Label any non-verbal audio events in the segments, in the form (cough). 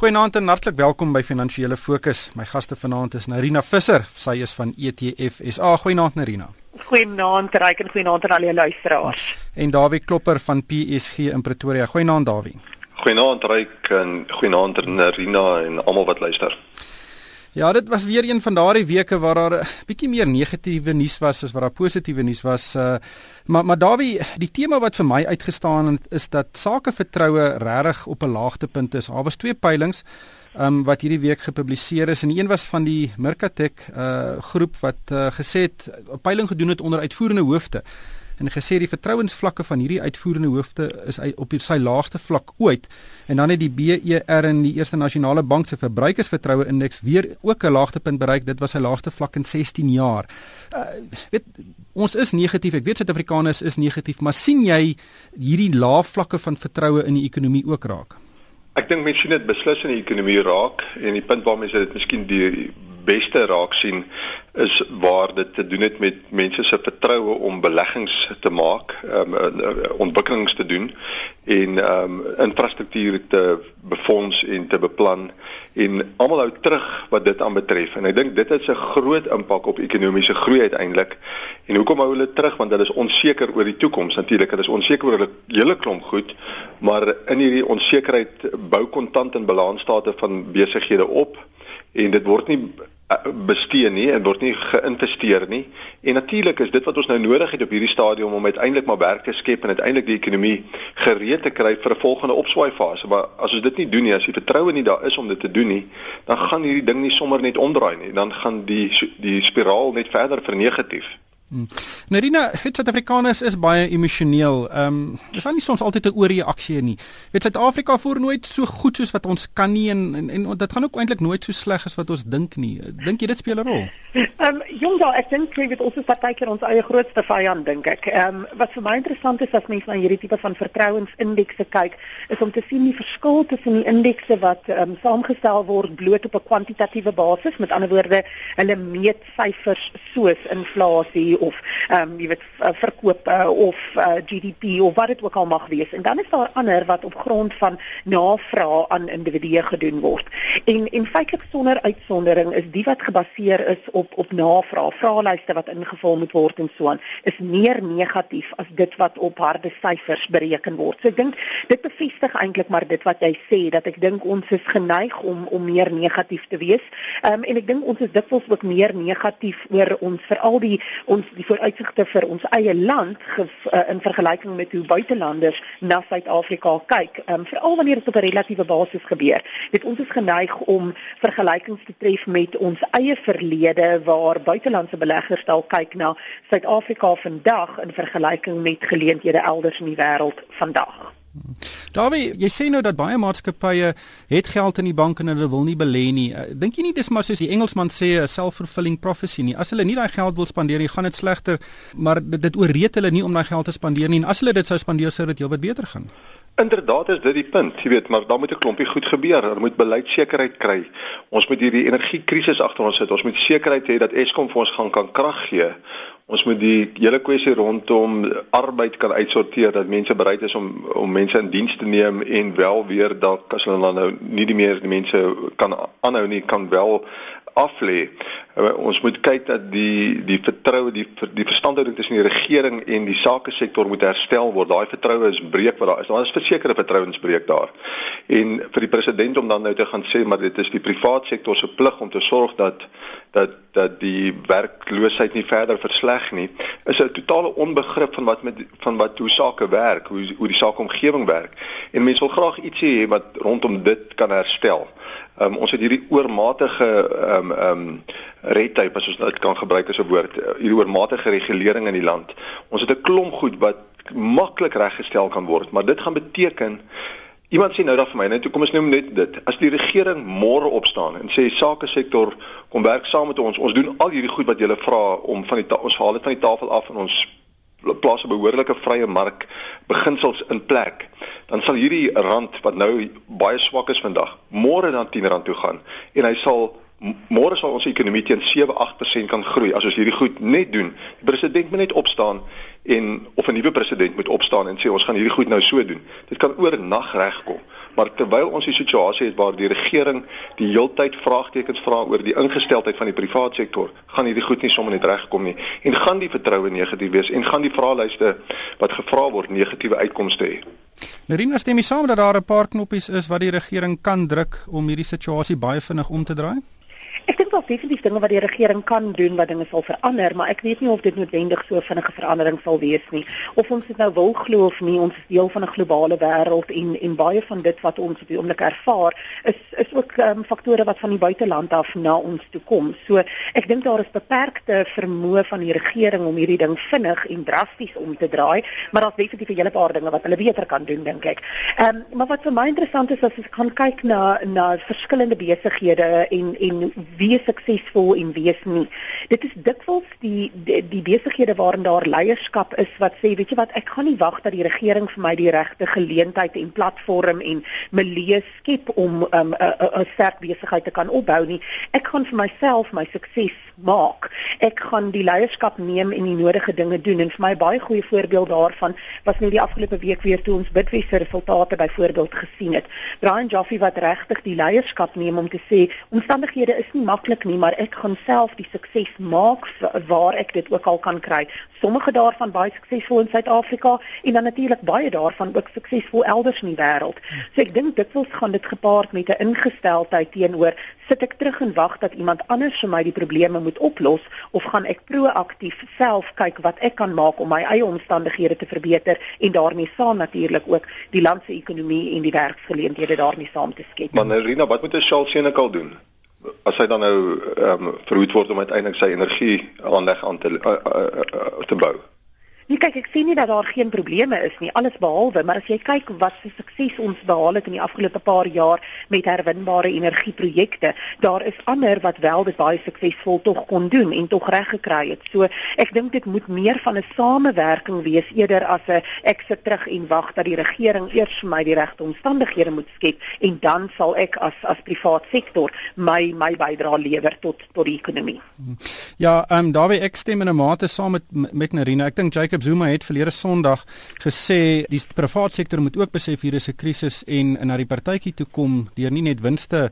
Goeienaand en hartlik welkom by Finansiële Fokus. My gaste vanaand is Narina Visser, sy is van ETF SA. Goeienaand Narina. Goeienaand Ryk en goeienaand aan al die luisteraars. En Dawie Klopper van PSG in Pretoria. Goeienaand Dawie. Goeienaand Ryk en goeienaand Narina en almal wat luister. Ja, dit was weer een van daardie weke waar daar 'n bietjie meer negatiewe nuus was as wat daar positiewe nuus was. Uh maar maar Dawie, die tema wat vir my uitgestaan het is dat sakevertroue regtig op 'n laagtepunt is. Daar was twee peilings um wat hierdie week gepubliseer is en een was van die Mercatek uh groep wat uh, gesê het 'n peiling gedoen het onder uitvoerende hoofde en gesê die vertrouensvlakke van hierdie uitvoerende hoofde is op sy laagste vlak ooit. En dan het die BER in die Eerste Nasionale Bank se verbruikersvertroue indeks weer ook 'n laagtepunt bereik. Dit was sy laagste vlak in 16 jaar. Uh, weet ons is negatief. Ek weet Suid-Afrikaners is negatief, maar sien jy hierdie lae vlakke van vertroue in die ekonomie ook raak? Ek dink mense sien dit beslis in die ekonomie raak en die punt waarmee jy dit miskien die beste raak sien is waar dit te doen het met mense se vertroue om beleggings te maak, um, ontwikkelings te doen en um infrastruktuur te befonds en te beplan en almal hou terug wat dit aanbetref. En ek dink dit het 'n groot impak op ekonomiese groei uiteindelik. En hoekom hou hulle terug? Want hulle is onseker oor die toekoms. Natuurlik hulle is onseker oor 'n hele klomp goed maar in hierdie onsekerheid bou kontant en balansstate van besighede op en dit word nie bestee nie en word nie geïnvesteer nie. En natuurlik is dit wat ons nou nodig het op hierdie stadium om uiteindelik maar werk te skep en uiteindelik die ekonomie gereed te kry vir 'n volgende opswaai fase. Maar as ons dit nie doen nie, as die vertroue nie daar is om dit te doen nie, dan gaan hierdie ding nie sommer net omdraai nie. Dan gaan die die spiraal net verder vernegatief. Hmm. Nerina, weet Suid-Afrikaners is baie emosioneel. Ehm, um, dis nie soms altyd 'n ooreaksie nie. Weet Suid-Afrika voer nooit so goed soos wat ons kan nie en en, en dit gaan ook eintlik nooit so sleg as wat ons dink nie. Dink jy dit speel 'n rol? Ehm, um, jong daar, ek dink jy ons is partykeer ons eie grootste vyand dink ek. Ehm, um, wat vir my interessant is as mense na hierdie tipe van vertrouensindekse kyk, is om te sien die verskil tussen die indekse wat ehm um, saamgestel word bloot op 'n kwantitatiewe basis, met ander woorde, hulle meet syfers soos inflasie of ehm um, jy weet verkoop uh, of uh, eh, GDP of wat dit ook al mag wees. En dan is daar ander wat op grond van navraag aan individue gedoen word. En en feitelik sonder uitsondering is die wat gebaseer is op op navraag, vraelyste wat ingevul moet word en so aan, is meer negatief as dit wat op harde syfers bereken word. So ek dink dit bevestig eintlik maar dit wat jy sê dat ek dink ons is geneig om om meer negatief te wees. Ehm um, en ek dink ons is dikwels ook meer negatief oor ons veral die ons die vooruitsigte vir ons eie land ge, uh, in vergelyking met hoe buitelanders na Suid-Afrika kyk, um, veral wanneer dit op 'n relatiewe basis gebeur. Dit ons is geneig om vergelykings te tref met ons eie verlede waar buitelandse beleggers dalk kyk na Suid-Afrika vandag in vergelyking met geleenthede elders in die wêreld vandag. Daarby, jy sê nou dat baie maatskappye het geld in die bank en hulle wil nie belê nie. Uh, Dink jy nie dis maar soos die Engelsman sê 'n self-fulfilling prophecy nie. As hulle nie daai geld wil spandeer nie, gaan dit slegter, maar dit, dit ooreed hulle nie om daai geld te spandeer nie. En as hulle dit sou spandeer, sou dit heelwat beter gaan. Inderdaad is dit die punt, jy weet, maar daar moet 'n klompie goed gebeur. Daar moet beleidsekerheid kry. Ons moet hierdie energiekrisis agter ons sit. Ons moet sekerheid hê dat Eskom vir ons gaan kan krag gee. Ons moet die hele kwessie rondom arbeid kan uitsorteer dat mense bereid is om om mense in diens te neem en wel weer dalk as hulle dan nou nie die meer die mense kan aanhou nie kan wel af lê. Uh, ons moet kyk dat die die vertroue die die verstandhouding tussen die regering en die sake sektor moet herstel word. Daai vertroue is breek wat daar is. Daar is versekerde vertrouensbreek daar. En vir die president om dan nou te gaan sê maar dit is die privaat sektor se plig om te sorg dat dat dat die werkloosheid nie verder versleg nie, is 'n totale onbegrip van wat met van wat hoe sake werk, hoe hoe die sakeomgewing werk. En mense wil graag ietsie hê wat rondom dit kan herstel. Um, ons het hierdie oormatige ehm um, ehm um, red tape as ons dit kan gebruik as 'n woord, hierdie oormatige regulering in die land. Ons het 'n klomp goed wat maklik reggestel kan word, maar dit gaan beteken Iemand sê nou dan vir my, net kom ons noem net dit. As die regering môre opstaan en sê sake sektor kom werk saam met ons, ons doen al hierdie goed wat julle vra om van die ons haal dit van die tafel af en ons plaas 'n behoorlike vrye mark beginsels in plek, dan sal hierdie rand wat nou baie swak is vandag, môre dan 10 rand toe gaan en hy sal môre sal ons ekonomie teen 7-8% kan groei as ons hierdie goed net doen. Die president moet net opstaan en of 'n nuwe president moet opstaan en sê ons gaan hierdie goed nou so doen. Dit kan oor nag regkom. Maar terwyl ons die situasie het waar die regering die heeltyd vraagtekens vra oor die ingesteldheid van die private sektor, gaan hierdie goed nie sommer net regkom nie en gaan die vertroue negatief wees en gaan die vraelyste wat gevra word negatiewe uitkomste hê. Nerina stem mee saam dat daar 'n paar knoppies is wat die regering kan druk om hierdie situasie baie vinnig om te draai. Ek dink daar's definitief dinge wat die regering kan doen wat dinge sal verander, maar ek weet nie of dit noodwendig so vinnige verandering sal wees nie. Of ons dit nou wil glo of nie, ons is deel van 'n globale wêreld en en baie van dit wat ons op die oomblik ervaar, is is ook um, faktore wat van die buiteland af na ons toe kom. So ek dink daar is beperkte vermoë van die regering om hierdie ding vinnig en drasties om te draai, maar daar's definitief 'n hele paar dinge wat hulle beter kan doen dink ek. Ehm um, maar wat vir my interessant is as jy kan kyk na na verskillende besighede en en wie is suksesvol en wie is nie. Dit is dikwels die die, die besighede waarin daar leierskap is wat sê, weet jy wat, ek gaan nie wag dat die regering vir my die regte geleentheid en platform en milieu skep om 'n um, 'n sterk besigheid te kan opbou nie. Ek gaan vir myself my sukses maak. Ek gaan die leierskap neem en die nodige dinge doen en vir my baie goeie voorbeeld daarvan was net die afgelope week weer toe ons bidwesse resultate byvoorbeeld gesien het. Brian Joffe wat regtig die leierskap neem om te sê omstandighede is nie maklik nie, maar ek gaan self die sukses maak waar ek dit ook al kan kry. Sommige daarvan baie suksesvol in Suid-Afrika en dan natuurlik baie daarvan ook suksesvol elders in die wêreld. So ek dink dit wil gaan dit gepaard met 'n ingesteldheid teenoor sit ek terug en wag dat iemand anders vir my die probleme moet oplos of gaan ek proaktief self kyk wat ek kan maak om my eie omstandighede te verbeter en daarmee saam natuurlik ook die land se ekonomie en die werksgeleenthede daarmee saam te skep. Maar Rina, wat moet 'n Charles Senekal doen? As hy dan nou ehm um, verhoed word om uiteindelik sy energie aanleg aan te uh, uh, uh, te bou. Nee, kyk, ek sien nie dat daar geen probleme is nie, alles behalwe, maar as jy kyk wat se sukses ons behaal het in die afgelope paar jaar met herwinbare energieprojekte, daar is ander wat wel dit baie suksesvol tog kon doen en tog reg gekry het. So, ek dink dit moet meer van 'n samewerking wees eerder as 'n ek sit terug en wag dat die regering eers vir my die regte omstandighede moet skep en dan sal ek as as privaat sektor my my bydrae lewer tot tot die ekonomie. Ja, ehm um, daarby ek stem in 'n mate saam met met Narina. Ek dink Jacob Jacob Zuma het verlede Sondag gesê die private sektor moet ook besef hier is 'n krisis en na die partytjie toe kom deur nie net winste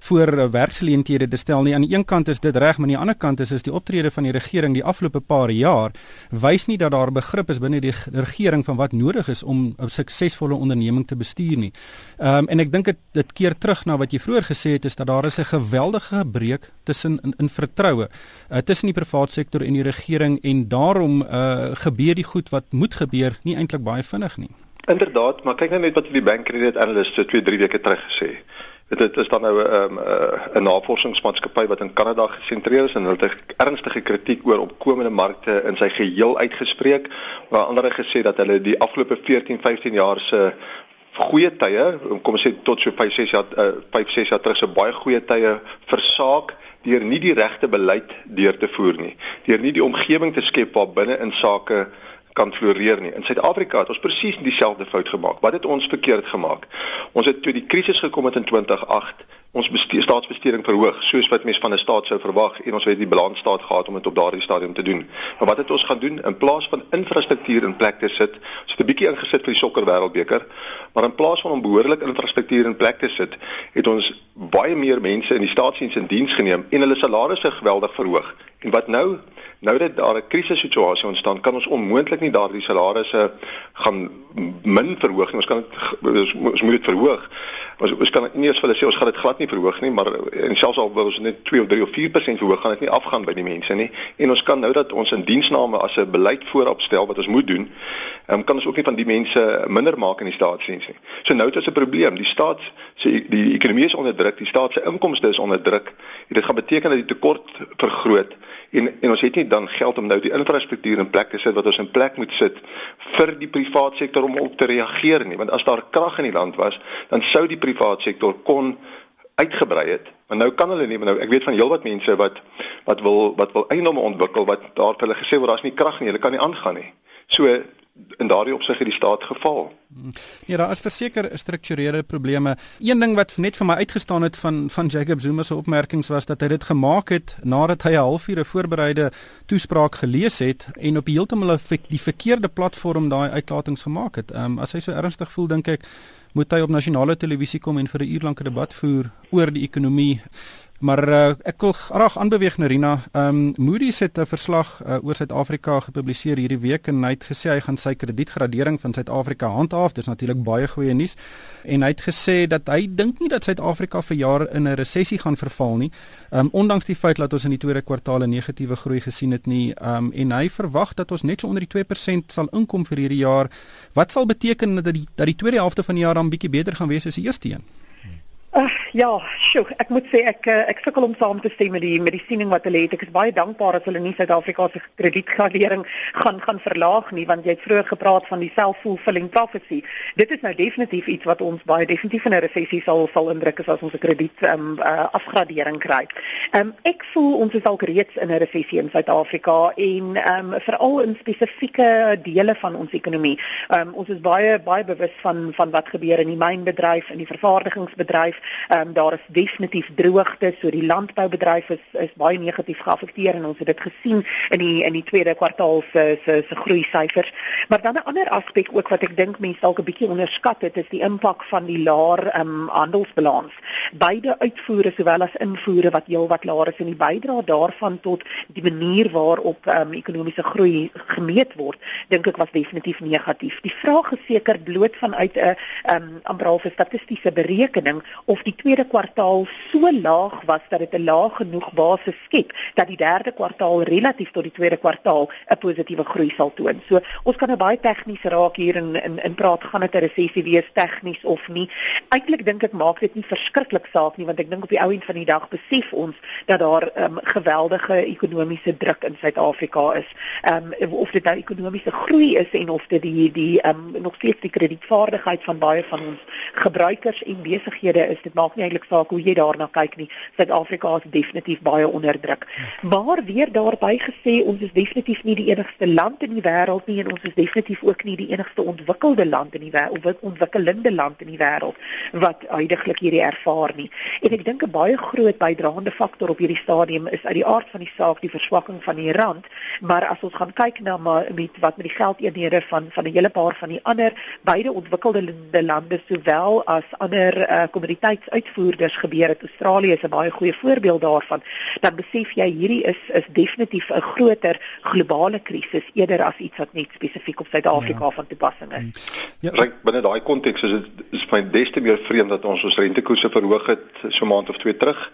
voor werksgeleenthede te stel nie. Aan die een kant is dit reg, maar aan die ander kant is is die optrede van die regering die afgelope paar jaar wys nie dat daar begrip is binne die regering van wat nodig is om 'n suksesvolle onderneming te bestuur nie. Ehm um, en ek dink dit dit keer terug na wat jy vroeër gesê het is dat daar is 'n geweldige breuk tussen in, in vertroue uh, tussen die private sektor en die regering en daarom uh, gebeur die goed wat moet gebeur nie eintlik baie vinnig nie. Inderdaad, maar kyk nou net wat die bank credit analyst so 2, 3 weke terug gesê het. Dit is dan nou 'n um, uh, 'n navorsingsmaatskappy wat in Kanada gesentreer is en hulle het ernstige kritiek oor opkomende markte in sy geheel uitgespreek. Maar ander gesê dat hulle die afgelope 14, 15 jaar se goeie tye, kom ons sê tot so 5, 6 jaar uh, 5, 6 jaar terug se baie goeie tye versaak deur nie die regte beleid deur te voer nie. Deur nie die omgewing te skep waar binne in sake kan floreer nie. In Suid-Afrika het ons presies dieselfde fout gemaak. Wat het ons verkeerd gemaak? Ons het toe die krisis gekom het in 2008 ons staatsbesteding verhoog soos wat mense van 'n staat sou verwag en ons het die balansstaat gehad om dit op daardie stadium te doen. Maar wat het ons gaan doen in plaas van infrastruktuur in plek te sit? Ons het 'n bietjie ingesit vir die sokker wêreldbeker, maar in plaas van om behoorlik infrastruktuur in plek te sit, het ons baie meer mense in die staatsdiens in diens geneem en hulle salarisse geweldig verhoog. En wat nou? Nou dat daar 'n krisissituasie ontstaan, kan ons onmoontlik nie daardie salarisse gaan min verhoog nie. Ons kan dit ons, ons moet dit verhoog. Ons ons kan nie eens vir hulle sê ons gaan dit glad nie verhoog nie, maar en selfs al wil ons net 2 of 3 of 4% verhoog, gaan dit nie afgaan by die mense nie. En ons kan nou dat ons in diensname as 'n beleid voorop stel wat ons moet doen, um, kan ons ook nie van die mense minder maak in die staatsdiens nie. So nou het ons 'n probleem. Die staat se die, ekonomie is onder druk, die staat se inkomste is onder druk. Dit gaan beteken dat die tekort vergroot en en ons het nie dan geld om nou die infrastruktuur in plek te sit wat ons in plek moet sit vir die private sektor om op te reageer nie. Want as daar krag in die land was dan sou die private sektor kon uitgebrei het. Maar nou kan hulle nie nou ek weet van heelwat mense wat wat wil wat wil eiendomme ontwikkel wat daar vir hulle gesê word daar's nie krag nie hulle kan nie aangaan nie. So in daardie opsig het die staat geval. Ja, daar is verseker strukturele probleme. Een ding wat net vir my uitgestaan het van van Jacob Zuma se opmerkings was dat hy dit gemaak het nadat hy 'n halfuur 'n voorbereide toespraak gelees het en op heeltemal die verkeerde platform daai uitlatings gemaak het. Ehm um, as hy so ernstig voel, dink ek moet hy op nasionale televisie kom en vir 'n uur lank 'n debat voer oor die ekonomie Maar uh, ek wil graag aanbeweeg Narina. Ehm um, Moody's het 'n verslag uh, oor Suid-Afrika gepubliseer hierdie week en hy het gesê hy gaan sy kredietgradering van Suid-Afrika handhaaf. Dis natuurlik baie goeie nuus. En hy het gesê dat hy dink nie dat Suid-Afrika vir jaar in 'n resessie gaan verval nie. Ehm um, ondanks die feit dat ons in die tweede kwartaal 'n negatiewe groei gesien het nie. Ehm um, en hy verwag dat ons net so onder die 2% sal inkom vir hierdie jaar. Wat sal beteken dat die dat die tweede helfte van die jaar dan bietjie beter gaan wees as die eerste een? Uh, ja, sjoe, ek moet sê ek eh, ek sukkel om saam te stem met die met die siening wat hulle het. Ek is baie dankbaar dat hulle nie Suid-Afrika se kredietgradering gaan gaan verlaag nie want jy het vroeër gepraat van die self-fulfilling prophecy. Dit is nou definitief iets wat ons baie definitief in 'n resessie sal sal indruk as ons 'n krediet um, uh, afgradering kry. Um, ek voel ons is dalk reeds in 'n resessie in Suid-Afrika en um, veral in spesifieke dele van ons ekonomie. Um, ons is baie baie bewus van van wat gebeur in die mynbedryf en die vervaardigingsbedryf Ehm um, daar is definitief droogte, so die landboubedryf is is baie negatief geaffekteer en ons het dit gesien in die in die tweede kwartaal se se se groei syfers. Maar dan 'n ander aspek ook wat ek dink mense dalk 'n bietjie onderskat het, is die impak van die laer ehm um, handelsbalans. Beide uitvoere sowel as invoere wat heelwat laer is en die bydrae daarvan tot die manier waarop ehm um, ekonomiese groei gemeet word, dink ek was definitief negatief. Die vraag is seker bloot vanuit 'n ehm um, amper half statistiese berekening of die tweede kwartaal so laag was dat dit 'n laag genoeg basis skep dat die derde kwartaal relatief tot die tweede kwartaal 'n positiewe groei sal toon. So ons kan nou baie tegnies raak hier in in in praat gaan dit 'n resessie wees tegnies of nie. Eintlik dink ek maak dit nie verskriklik saak nie want ek dink op die ou end van die dag besef ons dat daar um, geweldige ekonomiese druk in Suid-Afrika is. Ehm um, of dit nou ekonomiese groei is en of dit die die ehm um, nog steeds die kredietvaardigheid van baie van ons gebruikers en besighede is dit maak nie eintlik saak hoe jy daarna kyk nie. Suid-Afrika is definitief baie onderdruk. Maar weer daarby gesê, ons is definitief nie die enigste land in die wêreld nie en ons is definitief ook nie die enigste ontwikkelde land in die wêreld of ontwikkelende land in die wêreld wat uitdruklik hierdie ervaar nie. En ek dink 'n baie groot bydraende faktor op hierdie stadium is uit die aard van die saak die verswakking van die rand, maar as ons gaan kyk na maar met wat met die geldeenhede van van 'n hele paar van die ander beide ontwikkelde lande sowel as ander uh, kommoditeitsuitvoerders gebeur het. Australië is 'n baie goeie voorbeeld daarvan. Dan besef jy hierdie is is definitief 'n groter globale krisis eerder as iets wat net spesifiek op Suid-Afrika ja. van toepassing is. Ja, ja binne daai konteks is dit is my des te meer vreemd dat ons ons rentekoerse verhoog het so maand of twee terug.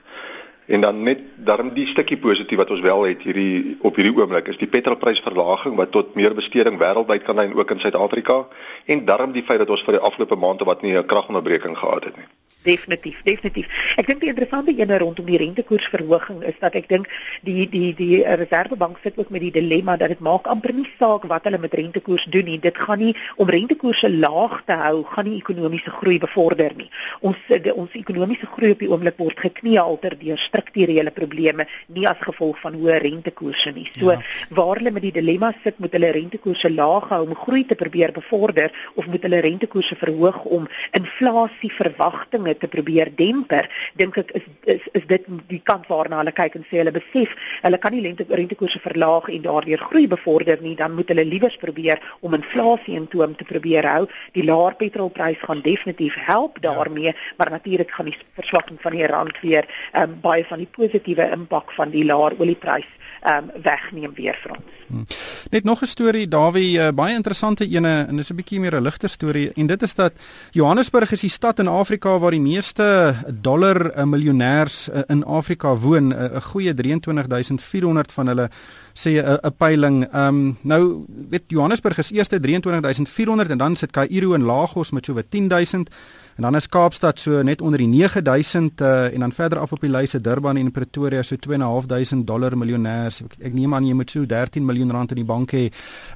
En dan net daarom die stukkie positief wat ons wel het hierdie op hierdie oomblik is die petrolprysverlaging wat tot meer besteding wêreldwyd kan lei ook in Suid-Afrika en daarom die feit dat ons vir die afgelope maande wat nie 'n kragonderbreking gehad het nie definitief definitief. Ek dink die interessante ene rondom die rentekoersverhoging is dat ek dink die die die reservebank sit ook met die dilemma dat dit maak amper nie saak wat hulle met rentekoers doen nie. Dit gaan nie om rentekoerse laag te hou gaan nie ekonomiese groei bevorder nie. Ons die, ons ekonomiese groei op die oomblik word gekneelter deur strukturele probleme nie as gevolg van hoë rentekoerse nie. So ja. waar hulle met die dilemma sit moet hulle rentekoerse laag hou om groei te probeer bevorder of moet hulle rentekoerse verhoog om inflasie verwagtinge te probeer demper, dink ek is, is is dit die kant waarna hulle kyk en sê hulle besef hulle kan nie lente rentekoerse verlaag en daardeur groei bevorder nie, dan moet hulle liewers probeer om inflasie in toom te probeer hou. Die laer petrolprys gaan definitief help daarmee, ja. maar natuurlik gaan die verswakking van die rand weer um, baie van die positiewe impak van die laer olieprys um, wegneem weer vir ons. Hmm. Net nog 'n storie Dawie, uh, baie interessante ene en dis 'n bietjie meer 'n ligter storie en dit is dat Johannesburg is die stad in Afrika waar die meeste dollar uh, miljonêers uh, in Afrika woon, 'n goeie 23400 van hulle sê 'n peiling. Ehm um, nou weet Johannesburg is eerste 23400 en dan sit Kaïro en Lagos met so wat 10000 En dan is Kaapstad so net onder die 9000 uh, en dan verder af op die lys se Durban en Pretoria so 2.500 dollar miljonêers. Ek, ek neem aan jy moet so 13 miljoen rand in die bank hê.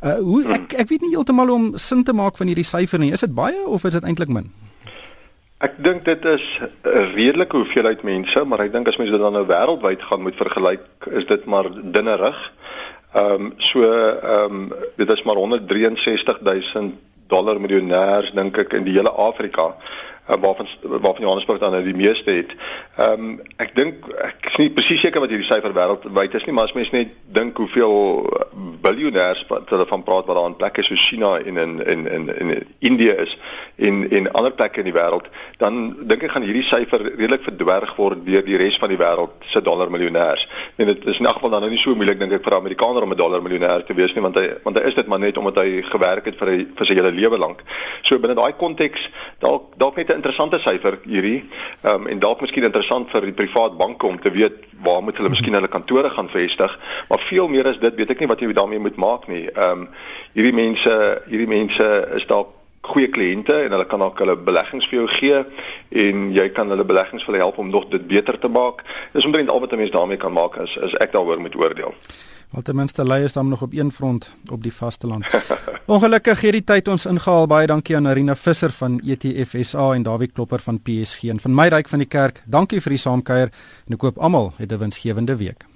Uh, hoe ek ek weet nie heeltemal om sin te maak van hierdie syfer nie. Is dit baie of is dit eintlik min? Ek dink dit is 'n redelike hoeveelheid mense, maar ek dink as mense dit dan nou wêreldwyd gaan moet vergelyk, is dit maar dinnerig. Ehm um, so ehm um, dit is maar 163000 dollar miljonêers dink ek in die hele Afrika uh, waarvan waarvan Johannesburg dan nou die meeste het. Ehm um, ek dink ek is nie presies seker wat hierdie syfer wêreldwyd is nie, maar as mens net dink hoeveel biljoenêers wat hulle van praat wat daar in plekke so China en in in in in Indië is en en ander plekke in die wêreld, dan dink ek gaan hierdie syfer redelik verdwerg word deur die res van die wêreld se dollar miljonêers. En dit is in elk geval dan nou nie so moeilik dink ek vir 'n Amerikaner om 'n dollar miljonêer te wees nie, want hy want hy is dit maar net omdat hy gewerk het vir hy, vir sy hele lewe lank. So binne daai konteks dalk dalk net 'n interessante syfer hierdie. Ehm um, en dalk miskien interessant vir die privaat banke om te weet waar moet hulle miskien hulle kantore gaan vestig, maar veel meer as dit weet ek nie wat jy daarmee moet maak nie. Ehm um, hierdie mense, hierdie mense is dalk goeie kliënte en hulle kan dalk hulle beleggings vir jou gee en jy kan hulle beleggings vir hulle help om nog dit beter te maak. Dis omtrent al wat 'n mens daarmee kan maak as as ek daaroor moet oordeel. Want ten minste lê is dan nog op een front op die vasteland. (laughs) Ongelukkig hierdie tyd ons ingehaal. Baie dankie aan Arina Visser van ETF SA en Dawie Klopper van PSG en van my ryk van die kerk. Dankie vir die saamkuier en ek hoop almal 'n winsgewende week.